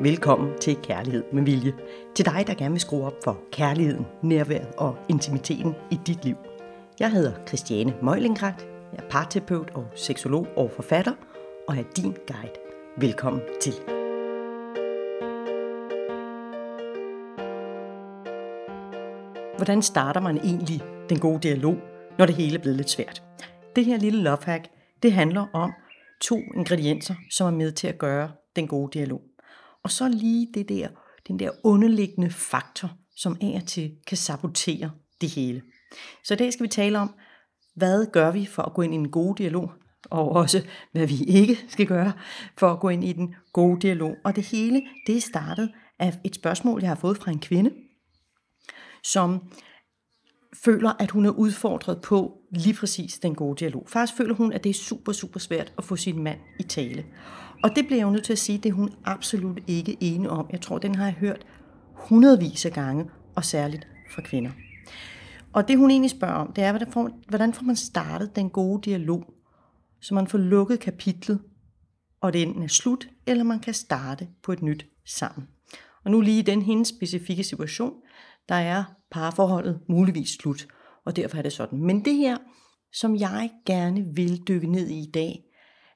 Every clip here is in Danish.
Velkommen til Kærlighed med Vilje. Til dig, der gerne vil skrue op for kærligheden, nærværet og intimiteten i dit liv. Jeg hedder Christiane Møjlingrat. Jeg er parterapeut og seksolog og forfatter, og er din guide. Velkommen til. Hvordan starter man egentlig den gode dialog, når det hele er blevet lidt svært? Det her lille love hack, det handler om to ingredienser, som er med til at gøre den gode dialog. Og så lige det der, den der underliggende faktor, som af og til kan sabotere det hele. Så i dag skal vi tale om, hvad gør vi for at gå ind i en god dialog, og også hvad vi ikke skal gøre for at gå ind i den gode dialog. Og det hele, det er startet af et spørgsmål, jeg har fået fra en kvinde, som føler, at hun er udfordret på lige præcis den gode dialog. Faktisk føler hun, at det er super, super svært at få sin mand i tale. Og det bliver jeg jo nødt til at sige, det er hun absolut ikke enig om. Jeg tror, den har jeg hørt hundredvis af gange, og særligt fra kvinder. Og det hun egentlig spørger om, det er, hvordan får, hvordan får man startet den gode dialog, så man får lukket kapitlet, og det enten er slut, eller man kan starte på et nyt sammen. Og nu lige i den hendes specifikke situation, der er parforholdet muligvis slut, og derfor er det sådan. Men det her, som jeg gerne vil dykke ned i i dag,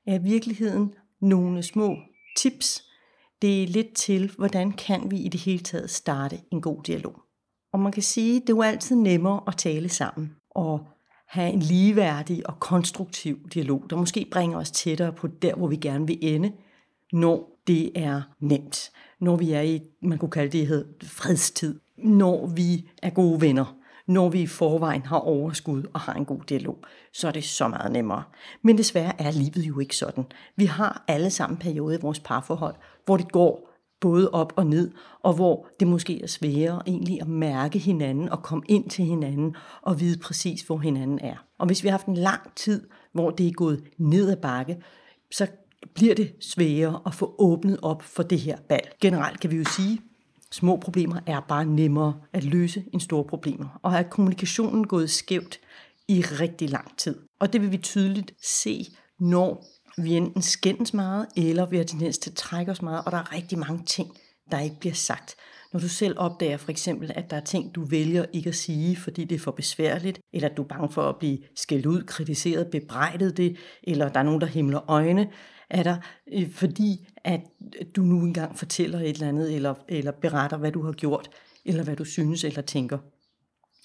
er virkeligheden nogle små tips. Det er lidt til, hvordan kan vi i det hele taget starte en god dialog. Og man kan sige, det er jo altid nemmere at tale sammen og have en ligeværdig og konstruktiv dialog, der måske bringer os tættere på der, hvor vi gerne vil ende, når det er nemt. Når vi er i, man kunne kalde det fredstid. Når vi er gode venner når vi i forvejen har overskud og har en god dialog, så er det så meget nemmere. Men desværre er livet jo ikke sådan. Vi har alle sammen perioder i vores parforhold, hvor det går både op og ned, og hvor det måske er sværere egentlig at mærke hinanden og komme ind til hinanden og vide præcis, hvor hinanden er. Og hvis vi har haft en lang tid, hvor det er gået ned ad bakke, så bliver det sværere at få åbnet op for det her bal. Generelt kan vi jo sige, Små problemer er bare nemmere at løse end store problemer, og har kommunikationen gået skævt i rigtig lang tid. Og det vil vi tydeligt se, når vi enten skændes meget, eller vi har tendens til at trække os meget, og der er rigtig mange ting, der ikke bliver sagt. Når du selv opdager for eksempel, at der er ting, du vælger ikke at sige, fordi det er for besværligt, eller at du er bange for at blive skældt ud, kritiseret, bebrejdet det, eller der er nogen, der himler øjne, er dig, øh, fordi at du nu engang fortæller et eller andet, eller, eller beretter, hvad du har gjort, eller hvad du synes eller tænker.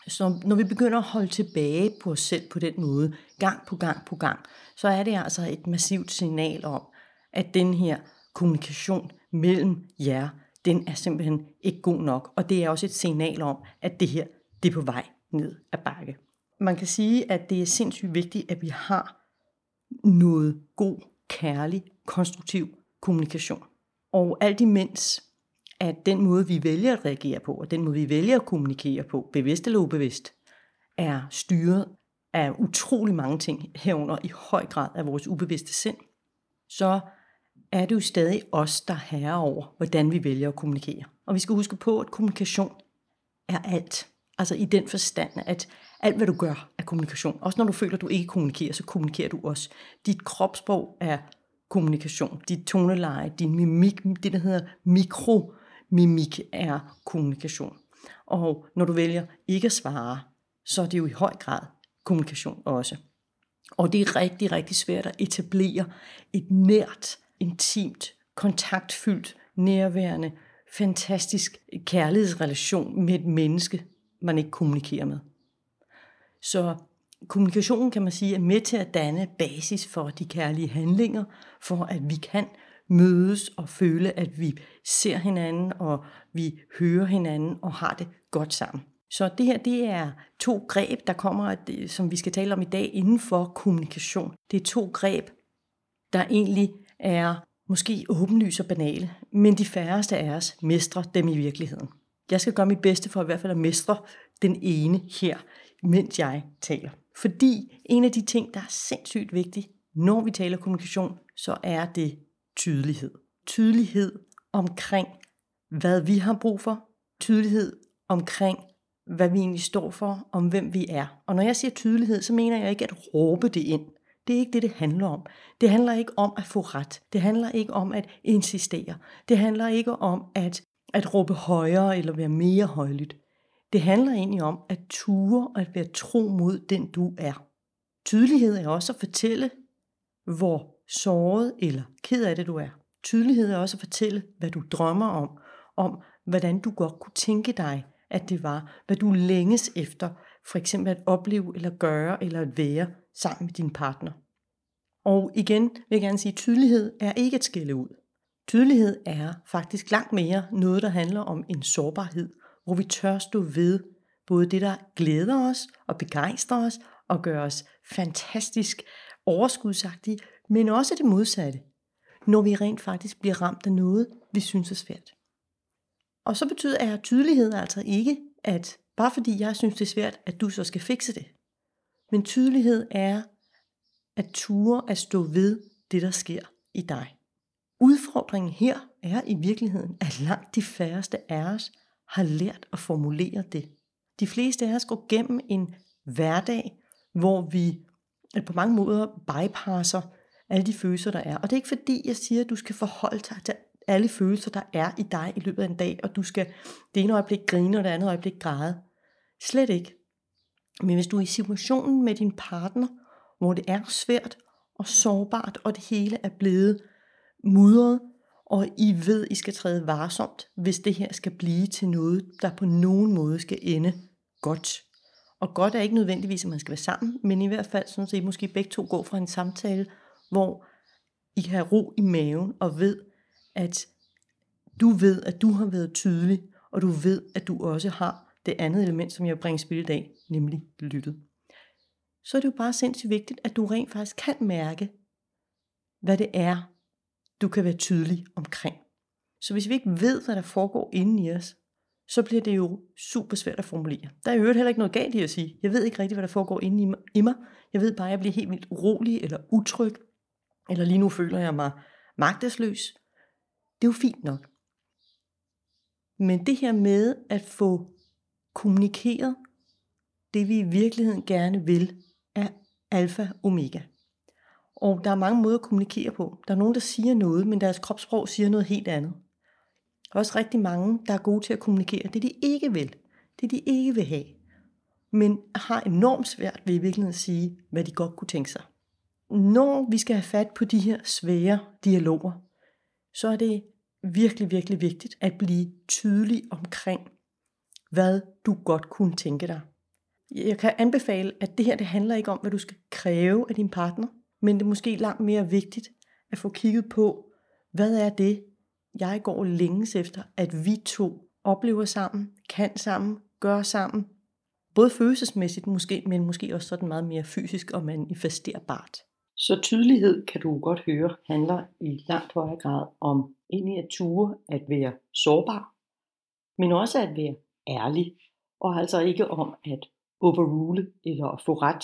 Så når vi begynder at holde tilbage på os selv på den måde, gang på gang på gang, så er det altså et massivt signal om, at den her kommunikation mellem jer, den er simpelthen ikke god nok. Og det er også et signal om, at det her, det er på vej ned ad bakke. Man kan sige, at det er sindssygt vigtigt, at vi har noget god kærlig, konstruktiv kommunikation. Og alt imens, at den måde, vi vælger at reagere på, og den måde, vi vælger at kommunikere på, bevidst eller ubevidst, er styret af utrolig mange ting, herunder i høj grad af vores ubevidste sind, så er det jo stadig os, der herrer over, hvordan vi vælger at kommunikere. Og vi skal huske på, at kommunikation er alt. Altså i den forstand, at alt hvad du gør er kommunikation. Også når du føler, at du ikke kommunikerer, så kommunikerer du også. Dit kropssprog er kommunikation. Dit toneleje, din mimik, det der hedder mikromimik er kommunikation. Og når du vælger ikke at svare, så er det jo i høj grad kommunikation også. Og det er rigtig, rigtig svært at etablere et nært, intimt, kontaktfyldt, nærværende, fantastisk kærlighedsrelation med et menneske, man ikke kommunikerer med. Så kommunikationen kan man sige er med til at danne basis for de kærlige handlinger, for at vi kan mødes og føle, at vi ser hinanden, og vi hører hinanden og har det godt sammen. Så det her, det er to greb, der kommer, øh, som vi skal tale om i dag, inden for kommunikation. Det er to greb, der egentlig er måske åbenlyse og banale, men de færreste af os mestrer dem i virkeligheden. Jeg skal gøre mit bedste for i hvert fald at mestre den ene her, mens jeg taler. Fordi en af de ting, der er sindssygt vigtig, når vi taler kommunikation, så er det tydelighed. Tydelighed omkring, hvad vi har brug for. Tydelighed omkring, hvad vi egentlig står for, om hvem vi er. Og når jeg siger tydelighed, så mener jeg ikke at råbe det ind. Det er ikke det, det handler om. Det handler ikke om at få ret. Det handler ikke om at insistere. Det handler ikke om at, at råbe højere eller være mere højlydt. Det handler egentlig om at ture og at være tro mod den, du er. Tydelighed er også at fortælle, hvor såret eller ked af det du er. Tydelighed er også at fortælle, hvad du drømmer om, om hvordan du godt kunne tænke dig, at det var, hvad du længes efter, for eksempel at opleve eller gøre eller at være sammen med din partner. Og igen vil jeg gerne sige, at tydelighed er ikke at skille ud. Tydelighed er faktisk langt mere noget, der handler om en sårbarhed, hvor vi tør stå ved både det, der glæder os og begejstrer os og gør os fantastisk overskudsagtige, men også det modsatte, når vi rent faktisk bliver ramt af noget, vi synes er svært. Og så betyder er tydelighed altså ikke, at bare fordi jeg synes, det er svært, at du så skal fikse det. Men tydelighed er at ture at stå ved det, der sker i dig. Udfordringen her er i virkeligheden, at langt de færreste af os har lært at formulere det. De fleste af os går gennem en hverdag, hvor vi på mange måder bypasser alle de følelser, der er. Og det er ikke fordi, jeg siger, at du skal forholde dig til alle følelser, der er i dig i løbet af en dag, og du skal det ene øjeblik grine, og det andet øjeblik græde. Slet ikke. Men hvis du er i situationen med din partner, hvor det er svært og sårbart, og det hele er blevet mudret, og I ved, I skal træde varsomt, hvis det her skal blive til noget, der på nogen måde skal ende godt. Og godt er ikke nødvendigvis, at man skal være sammen, men i hvert fald sådan, at I måske begge to går fra en samtale, hvor I kan have ro i maven og ved, at du ved, at du har været tydelig, og du ved, at du også har det andet element, som jeg bringer i dag, nemlig lyttet. Så er det jo bare sindssygt vigtigt, at du rent faktisk kan mærke, hvad det er, du kan være tydelig omkring. Så hvis vi ikke ved, hvad der foregår inde i os, så bliver det jo super svært at formulere. Der er jo heller ikke noget galt i at sige, jeg ved ikke rigtigt, hvad der foregår inde i mig. Jeg ved bare, at jeg bliver helt vildt urolig eller utryg, eller lige nu føler jeg mig magtesløs. Det er jo fint nok. Men det her med at få kommunikeret det, vi i virkeligheden gerne vil, er alfa omega. Og der er mange måder at kommunikere på. Der er nogen, der siger noget, men deres kropssprog siger noget helt andet. Der er også rigtig mange, der er gode til at kommunikere det, de ikke vil. Det, de ikke vil have. Men har enormt svært ved i virkeligheden at sige, hvad de godt kunne tænke sig. Når vi skal have fat på de her svære dialoger, så er det virkelig, virkelig vigtigt at blive tydelig omkring, hvad du godt kunne tænke dig. Jeg kan anbefale, at det her det handler ikke om, hvad du skal kræve af din partner, men det er måske langt mere vigtigt at få kigget på, hvad er det, jeg går længes efter, at vi to oplever sammen, kan sammen, gør sammen. Både følelsesmæssigt måske, men måske også sådan meget mere fysisk og manifesterbart. Så tydelighed, kan du godt høre, handler i langt højere grad om ind i at ture at være sårbar, men også at være ærlig, og altså ikke om at overrule eller at få ret,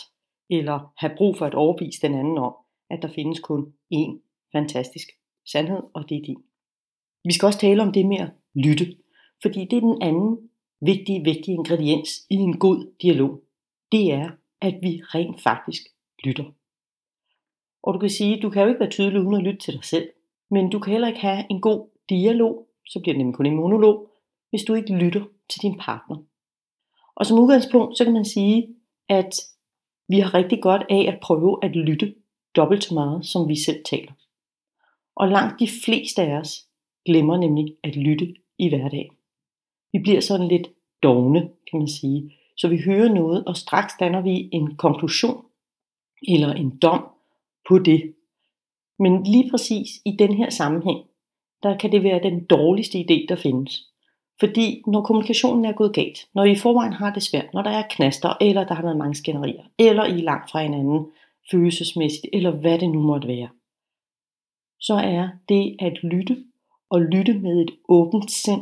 eller have brug for at overbevise den anden om, at der findes kun én fantastisk sandhed, og det er din. Vi skal også tale om det med at lytte, fordi det er den anden vigtige, vigtige ingrediens i en god dialog. Det er, at vi rent faktisk lytter. Og du kan sige, du kan jo ikke være tydelig uden at lytte til dig selv. Men du kan heller ikke have en god dialog, så bliver det nemlig kun en monolog, hvis du ikke lytter til din partner. Og som udgangspunkt, så kan man sige, at vi har rigtig godt af at prøve at lytte dobbelt så meget, som vi selv taler. Og langt de fleste af os glemmer nemlig at lytte i hverdagen. Vi bliver sådan lidt dogne, kan man sige. Så vi hører noget, og straks danner vi en konklusion eller en dom på det, men lige præcis i den her sammenhæng, der kan det være den dårligste idé, der findes. Fordi når kommunikationen er gået galt, når I i forvejen har det svært, når der er knaster, eller der har været mange skænderier, eller I er langt fra hinanden følelsesmæssigt, eller hvad det nu måtte være, så er det at lytte, og lytte med et åbent sind,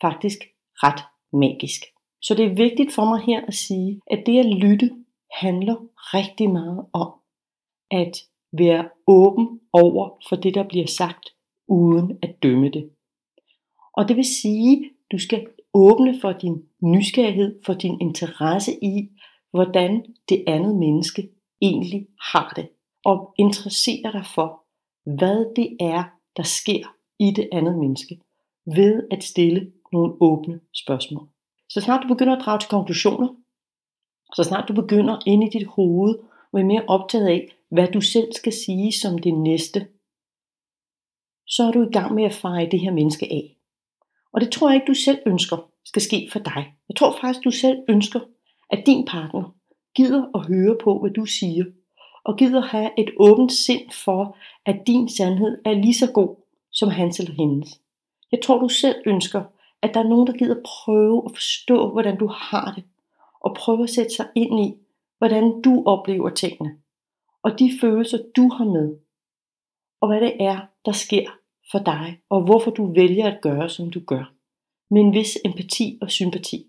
faktisk ret magisk. Så det er vigtigt for mig her at sige, at det at lytte handler rigtig meget om at være åben over for det, der bliver sagt, uden at dømme det. Og det vil sige, du skal åbne for din nysgerrighed, for din interesse i, hvordan det andet menneske egentlig har det. og interessere dig for, hvad det er, der sker i det andet menneske, ved at stille nogle åbne spørgsmål. Så snart du begynder at drage til konklusioner, så snart du begynder ind i dit hoved og er mere optaget af, hvad du selv skal sige som det næste, så er du i gang med at feje det her menneske af. Og det tror jeg ikke, du selv ønsker skal ske for dig. Jeg tror faktisk, du selv ønsker, at din partner gider at høre på, hvad du siger, og gider have et åbent sind for, at din sandhed er lige så god som hans eller hendes. Jeg tror, du selv ønsker, at der er nogen, der gider prøve at forstå, hvordan du har det, og prøve at sætte sig ind i, hvordan du oplever tingene, og de følelser, du har med, og hvad det er, der sker for dig, og hvorfor du vælger at gøre, som du gør, med en vis empati og sympati.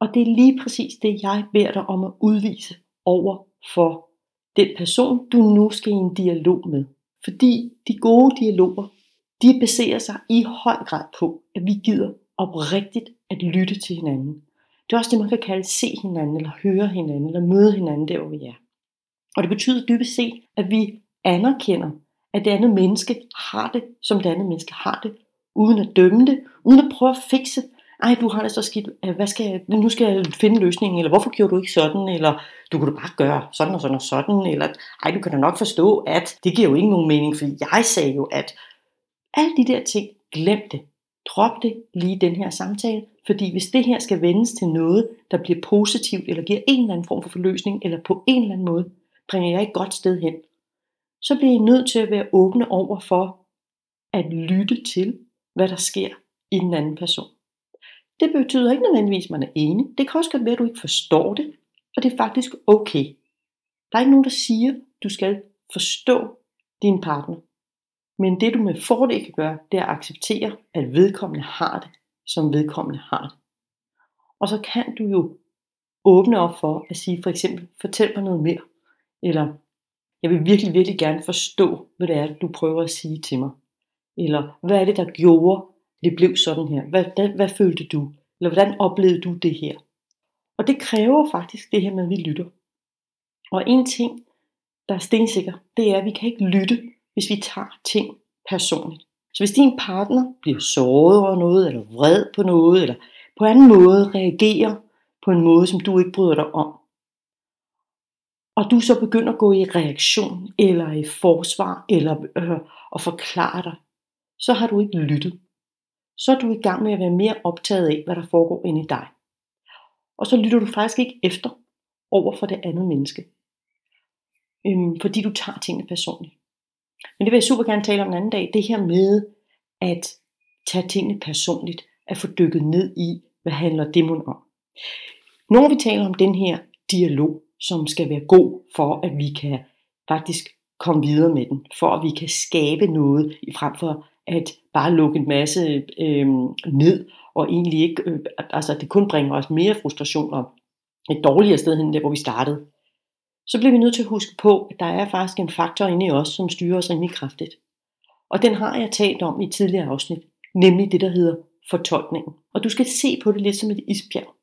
Og det er lige præcis det, jeg beder dig om at udvise over for den person, du nu skal i en dialog med. Fordi de gode dialoger, de baserer sig i høj grad på, at vi gider oprigtigt at lytte til hinanden. Det er også det, man kan kalde se hinanden, eller høre hinanden, eller møde hinanden der, hvor vi er. Og det betyder dybest set, at vi anerkender, at det andet menneske har det, som det andet menneske har det, uden at dømme det, uden at prøve at fikse ej, du har det så skidt, øh, hvad skal jeg, nu skal jeg finde løsningen, eller hvorfor gjorde du ikke sådan, eller du kunne bare gøre sådan og sådan og sådan, eller ej, du kan da nok forstå, at det giver jo ikke nogen mening, fordi jeg sagde jo, at alle de der ting, glem det. Drop det lige den her samtale, fordi hvis det her skal vendes til noget, der bliver positivt, eller giver en eller anden form for forløsning, eller på en eller anden måde, bringer jeg et godt sted hen, så bliver I nødt til at være åbne over for at lytte til, hvad der sker i den anden person. Det betyder ikke nødvendigvis, at man er enig. Det kan også godt være, at du ikke forstår det, og det er faktisk okay. Der er ikke nogen, der siger, at du skal forstå din partner. Men det du med fordel kan gøre, det er at acceptere, at vedkommende har det, som vedkommende har det. Og så kan du jo åbne op for at sige for eksempel, fortæl mig noget mere. Eller, jeg vil virkelig, virkelig gerne forstå, hvad det er, du prøver at sige til mig. Eller, hvad er det, der gjorde, det blev sådan her? Hvad, hvad, hvad følte du? Eller hvordan oplevede du det her? Og det kræver faktisk det her med, at vi lytter. Og en ting, der er stensikker, det er, at vi kan ikke lytte, hvis vi tager ting personligt. Så hvis din partner bliver såret over noget, eller vred på noget, eller på anden måde reagerer på en måde, som du ikke bryder dig om, og du så begynder at gå i reaktion, eller i forsvar, eller øh, at forklare dig, så har du ikke lyttet så er du i gang med at være mere optaget af, hvad der foregår inde i dig. Og så lytter du faktisk ikke efter over for det andet menneske. Øhm, fordi du tager tingene personligt. Men det vil jeg super gerne tale om en anden dag. Det her med at tage tingene personligt. At få dykket ned i, hvad handler det om. Når vi taler om den her dialog, som skal være god for, at vi kan faktisk komme videre med den. For at vi kan skabe noget, frem for at bare lukke en masse øh, ned, og egentlig ikke, øh, altså det kun bringer os mere frustration og et dårligere sted hen, der hvor vi startede. Så bliver vi nødt til at huske på, at der er faktisk en faktor inde i os, som styrer os rimelig kraftigt. Og den har jeg talt om i et tidligere afsnit, nemlig det, der hedder fortolkningen. Og du skal se på det lidt som et isbjerg.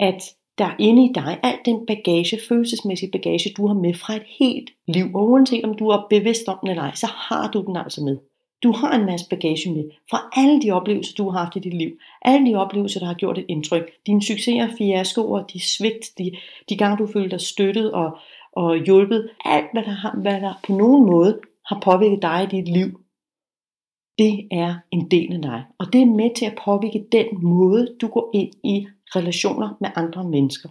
At der inde i dig, al den bagage, følelsesmæssige bagage, du har med fra et helt liv, og uanset om du er bevidst om den eller ej, så har du den altså med. Du har en masse bagage med fra alle de oplevelser, du har haft i dit liv. Alle de oplevelser, der har gjort et indtryk. Dine succeser, fiaskoer, de svigt, de, de gange du følte dig støttet og, og hjulpet. Alt, hvad der, har, hvad der på nogen måde har påvirket dig i dit liv, det er en del af dig. Og det er med til at påvirke den måde, du går ind i relationer med andre mennesker.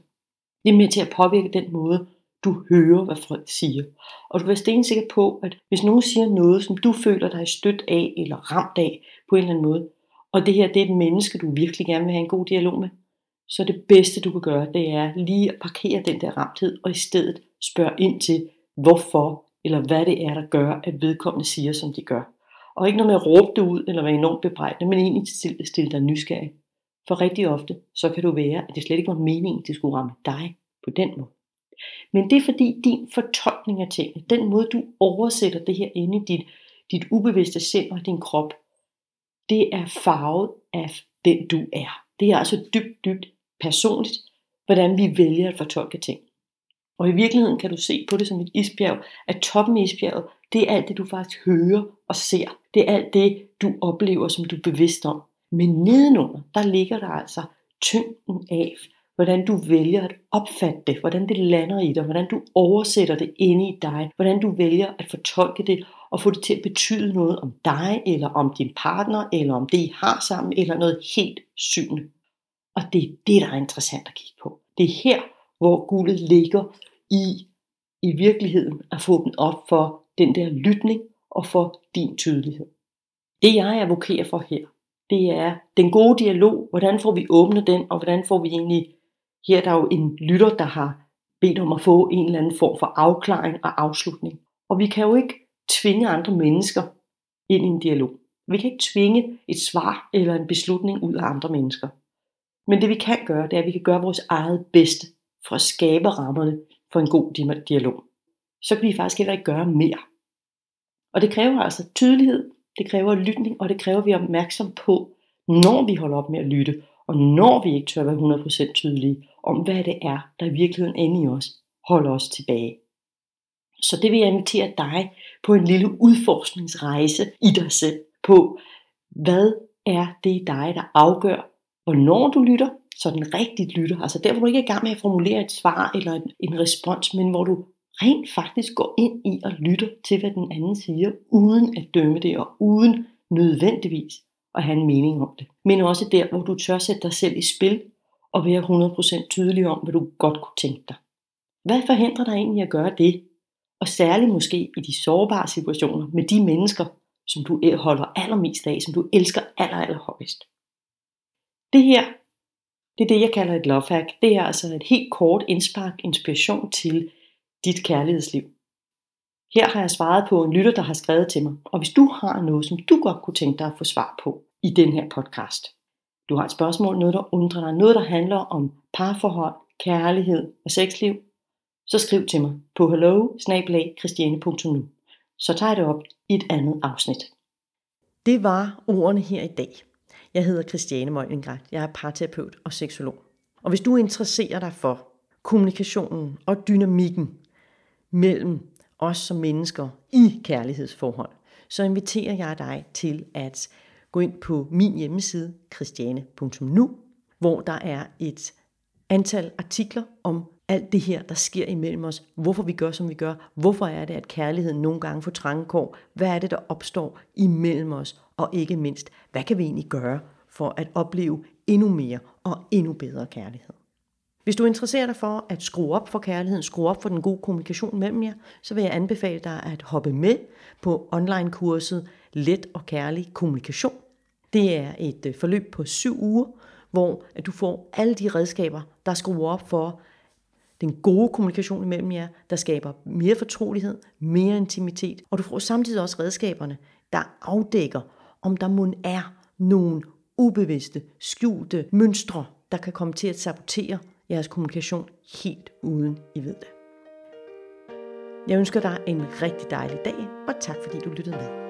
Det er med til at påvirke den måde, du hører, hvad folk siger. Og du kan være stensikker på, at hvis nogen siger noget, som du føler dig stødt af, eller ramt af på en eller anden måde, og det her det er et menneske, du virkelig gerne vil have en god dialog med, så det bedste du kan gøre, det er lige at parkere den der ramthed, og i stedet spørge ind til, hvorfor, eller hvad det er, der gør, at vedkommende siger, som de gør. Og ikke noget med at råbe det ud, eller være enormt bebrejdende, men egentlig stille, stille dig nysgerrig. For rigtig ofte, så kan du være, at det slet ikke var meningen, at det skulle ramme dig på den måde. Men det er fordi din fortolkning af tingene, den måde du oversætter det her inde i dit, dit ubevidste sind og din krop, det er farvet af den du er. Det er altså dybt, dybt personligt, hvordan vi vælger at fortolke ting. Og i virkeligheden kan du se på det som et isbjerg, at toppen af isbjerget, det er alt det, du faktisk hører og ser. Det er alt det, du oplever, som du er bevidst om. Men nedenunder, der ligger der altså tyngden af, hvordan du vælger at opfatte det, hvordan det lander i dig, hvordan du oversætter det inde i dig, hvordan du vælger at fortolke det og få det til at betyde noget om dig, eller om din partner, eller om det I har sammen, eller noget helt syvende. Og det er det, der er interessant at kigge på. Det er her, hvor guldet ligger i, i virkeligheden at få den op for den der lytning og for din tydelighed. Det jeg advokerer for her, det er den gode dialog. Hvordan får vi åbnet den, og hvordan får vi egentlig... Her er der jo en lytter, der har bedt om at få en eller anden form for afklaring og afslutning. Og vi kan jo ikke tvinge andre mennesker ind i en dialog. Vi kan ikke tvinge et svar eller en beslutning ud af andre mennesker. Men det vi kan gøre, det er, at vi kan gøre vores eget bedste for at skabe rammerne for en god dialog. Så kan vi faktisk heller ikke gøre mere. Og det kræver altså tydelighed, det kræver lytning, og det kræver, at vi er opmærksom på, når vi holder op med at lytte, og når vi ikke tør være 100% tydelige om, hvad det er, der i virkeligheden inde i os holder os tilbage. Så det vil jeg invitere dig på en lille udforskningsrejse i dig selv på, hvad er det i dig, der afgør, hvornår du lytter, så den rigtigt lytter. Altså der, hvor du ikke er i gang med at formulere et svar eller en, en respons, men hvor du rent faktisk går ind i og lytter til, hvad den anden siger, uden at dømme det, og uden nødvendigvis at have en mening om det. Men også der, hvor du tør sætte dig selv i spil, og være 100% tydelig om, hvad du godt kunne tænke dig. Hvad forhindrer dig egentlig at gøre det? Og særligt måske i de sårbare situationer med de mennesker, som du holder allermest af, som du elsker aller, aller højst. Det her, det er det, jeg kalder et love hack. Det er altså et helt kort indspark inspiration til dit kærlighedsliv. Her har jeg svaret på en lytter, der har skrevet til mig. Og hvis du har noget, som du godt kunne tænke dig at få svar på i den her podcast. Du har et spørgsmål, noget der undrer dig, noget der handler om parforhold, kærlighed og sexliv, så skriv til mig på hello Så tager jeg det op i et andet afsnit. Det var ordene her i dag. Jeg hedder Christiane Møjlingrat. Jeg er parterapeut og seksolog. Og hvis du interesserer dig for kommunikationen og dynamikken mellem os som mennesker i kærlighedsforhold, så inviterer jeg dig til at gå ind på min hjemmeside christiane.nu, hvor der er et antal artikler om alt det her, der sker imellem os, hvorfor vi gør, som vi gør, hvorfor er det, at kærligheden nogle gange får trangekår, hvad er det, der opstår imellem os, og ikke mindst, hvad kan vi egentlig gøre for at opleve endnu mere og endnu bedre kærlighed. Hvis du interesserer dig for at skrue op for kærligheden, skrue op for den gode kommunikation mellem jer, så vil jeg anbefale dig at hoppe med på online-kurset Let og Kærlig Kommunikation. Det er et øh, forløb på syv uger, hvor at du får alle de redskaber, der skruer op for den gode kommunikation mellem jer, der skaber mere fortrolighed, mere intimitet, og du får samtidig også redskaberne, der afdækker, om der mund er nogle ubevidste, skjulte mønstre, der kan komme til at sabotere jeres kommunikation helt uden I ved det. Jeg ønsker dig en rigtig dejlig dag, og tak fordi du lyttede med.